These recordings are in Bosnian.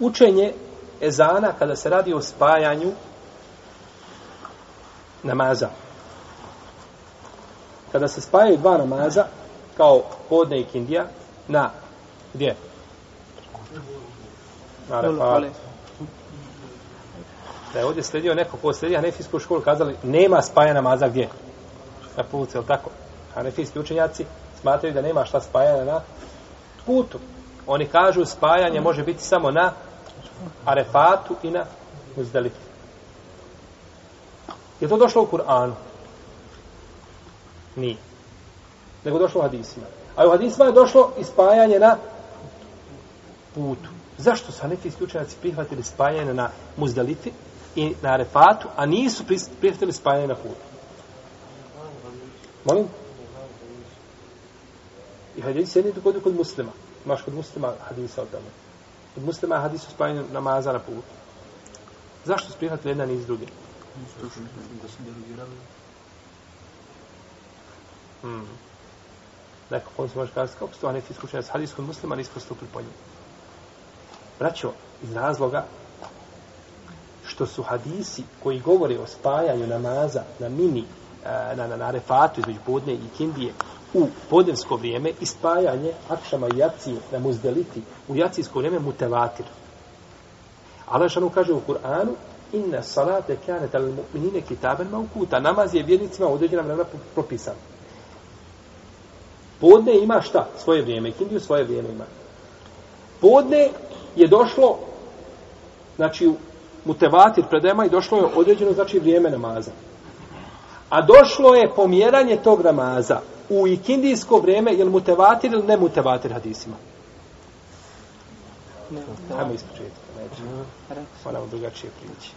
učenje ezana kada se radi o spajanju namaza. Kada se spajaju dva namaza, kao podne i kindija, na gdje? Na refatu. Da je ovdje sledio neko ko sledi Hanefijsku školu, kazali, nema spaja namaza gdje? Na putu, je tako? Hanefijski učenjaci smatraju da nema šta spajanja na putu. Oni kažu spajanje može biti samo na Arefatu i na Muzdalifu. Je to došlo u Kur'anu? Nije. Nego došlo u hadisima. A u hadisima je došlo ispajanje na putu. Zašto su Hanefi isključenjaci prihvatili spajanje na Muzdalifi i na Arefatu, a nisu prihvatili spajanje na putu? Molim? I hadis je nije kod muslima. Imaš kod muslima hadisa o tome. Kod muslima je hadis o spajanju namaza na putu. Zašto su prihvatili jedan iz druge? Da su derogirali. Hmm. Neko ko se može kazati, kako su to neki iskušenja s hadis kod muslima, nisu postupili po njim. Braćo, iz razloga što su hadisi koji govore o spajanju namaza na mini, e, na, na, na refatu između podne i kindije, u podnevsko vrijeme i spajanje akšama i jaci na muzdeliti u jacijsko vrijeme mutevatir. Allah šanu kaže u Kur'anu inna salate kanet tal mu'minine kitaben maukuta. Namaz je vjernicima u određena vremena propisan. Podne ima šta? Svoje vrijeme. Kindiju svoje vrijeme ima. Podne je došlo znači u mutevatir predema i došlo je određeno znači vrijeme namaza. A došlo je pomjeranje tog namaza u ikindijsko vrijeme, je li mutevatir ili ne mutevatir hadisima? Ne, Hajmo ispočetka. Moramo drugačije prići.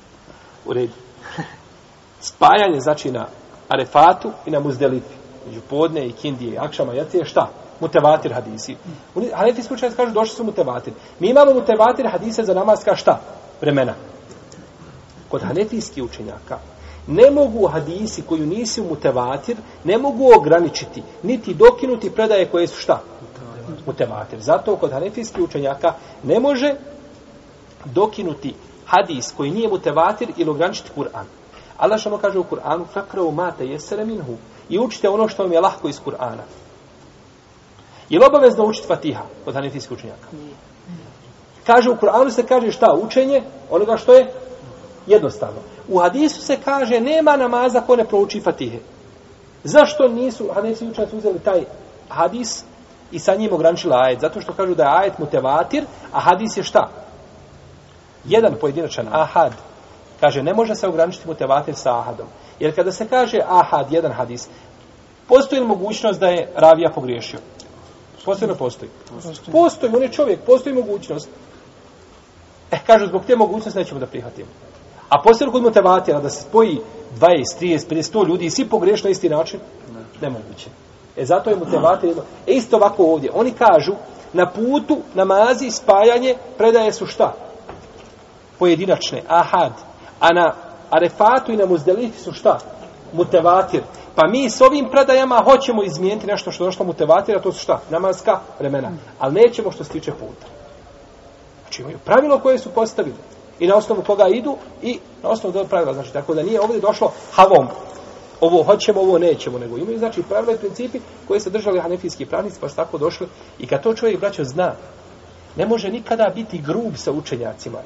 U redu. Spajanje znači na Arefatu i na Muzdelifi. Među podne i kindije, akšama, jacije, šta? Mutevatir hadisi. Hanefijski učenjaci kažu došli su mutevatir. Mi imamo mutevatir hadise za namaska šta? Vremena. Kod hanefijskih učenjaka ne mogu hadisi koju nisi mutevatir, ne mogu ograničiti, niti dokinuti predaje koje su šta? Mutevatir. Zato kod hanefijskih učenjaka ne može dokinuti hadis koji nije mutevatir ili ograničiti Kur'an. Allah što kaže u Kur'anu, fakravu mate jesere minhu i učite ono što vam je lahko iz Kur'ana. Je li obavezno učiti Fatiha kod hanefijskih učenjaka? Kaže u Kur'anu se kaže šta? Učenje onoga što je jednostavno. U hadisu se kaže nema namaza ko ne prouči Fatihe. Zašto nisu hanefijski učenjaci uzeli taj hadis i sa njim ograničili ajet? Zato što kažu da je ajet mutevatir, a hadis je šta? Jedan pojedinačan ahad. Kaže, ne može se ograničiti mutevatir sa ahadom. Jer kada se kaže ahad, jedan hadis, postoji li mogućnost da je ravija pogriješio? Postoji li postoji? Postoji. Postoji, on je čovjek, postoji mogućnost. E, kažu, zbog te mogućnosti nećemo da prihvatimo. A postoji kod motivatira da se spoji 20, 30, 50, 100 ljudi i svi pogriješ na isti način? Nemoguće. E, zato je motivator jedno. E, isto ovako ovdje. Oni kažu, na putu, namazi, spajanje, predaje su šta? Pojedinačne, ahad. A na arefatu i na muzdelifi su šta? Mutevatir. Pa mi s ovim predajama hoćemo izmijeniti nešto što je došlo mutevatira, to su šta? Namazka vremena. Ali nećemo što se tiče puta. Znači imaju pravilo koje su postavili. I na osnovu koga idu i na osnovu tog pravila. Znači, tako da nije ovdje došlo havom. Ovo hoćemo, ovo nećemo, nego imaju, znači, pravila i principi koje se držali hanefijski pravnici, pa su tako došli. I kad to čovjek, braćo, zna, ne može nikada biti grub sa učenjacima.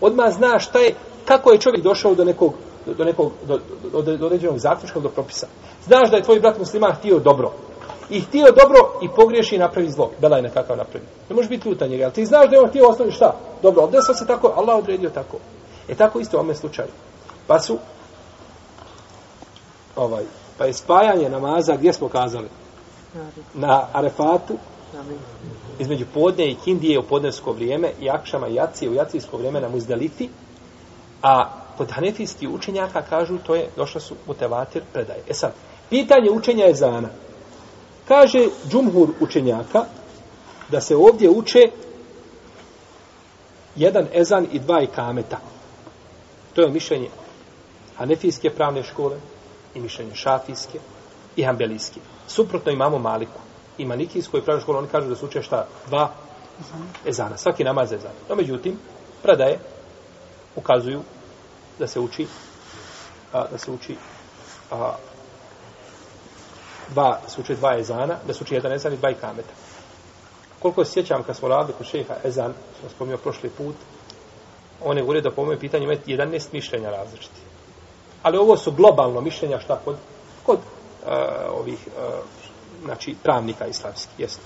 Odmah zna šta je, kako je čovjek došao do nekog, do nekog, do, do, do, do određenog zaključka, do propisa. Znaš da je tvoj brat musliman htio dobro. I htio dobro i pogriješi i napravi zlo. Bela je nekakav napravi. Ne može biti ljuta njega. Ali ti znaš da je on htio osnovi šta? Dobro, obdesao se tako, Allah odredio tako. E tako isto u ome slučaju. Pa su ovaj, pa je spajanje namaza, gdje smo kazali? Na Arefatu, između podne i kindije u podnevsko vrijeme i akšama i jacije u jacijsko vrijeme na Muzdalifi, a kod hanefijskih učenjaka kažu to je, došla su mutevatir predaje. E sad, pitanje učenja je zana. Kaže džumhur učenjaka da se ovdje uče jedan ezan i dva ikameta. To je mišljenje hanefijske pravne škole i mišljenje šafijske i hambelijske. Suprotno imamo Maliku i Malikijskoj pravne škole, oni kažu da se uče šta? Dva Ezana. Svaki namaz je ezana. No, međutim, predaje ukazuju da se uči a, da se uči a, dva, da se uči dva ezana, da se uči jedan ezan i dva ikameta. Koliko se sjećam kad smo radili kod šeha ezan, smo spomnio prošli put, on je govorio da po mojem pitanju ima 11 mišljenja različiti. Ali ovo su globalno mišljenja šta kod, kod uh, ovih uh, znači pravnika islamskih. Jeste.